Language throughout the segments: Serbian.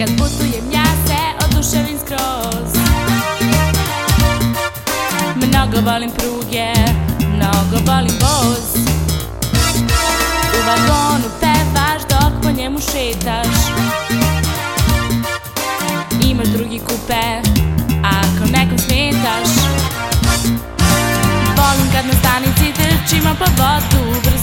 Kad putujem ja se oduševim skroz. Mnogo volim pruge, mnogo volim voz. U vagonu pevaš dok po njemu šetaš. Imaš drugi kupe, ako nekom smetaš. Volim kad na stanici trčimo po vodu brzo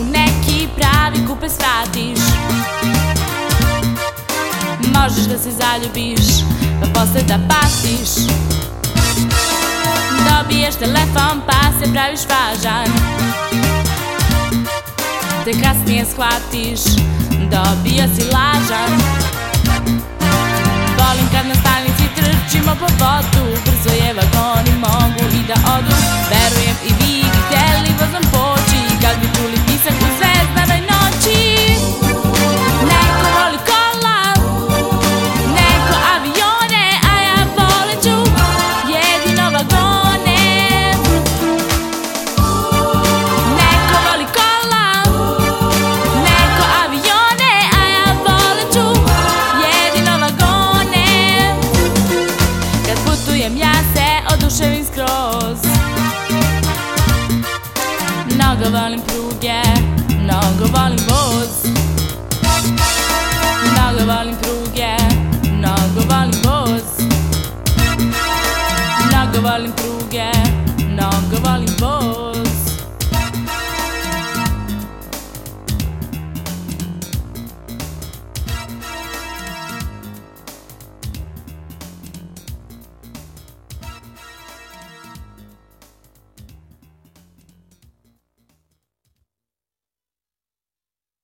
u neki pravi kupe svratiš Možeš da se zaljubiš Pa posle da patiš Dobiješ telefon pa se praviš važan. Te kasnije shvatiš Dobio si lažan. Volim kad na stanici trčimo po vodu Brzo skroz Mnogo volim pruge, mnogo volim voz. Mnogo volim pruge, mnogo volim voz. Mnogo volim pruge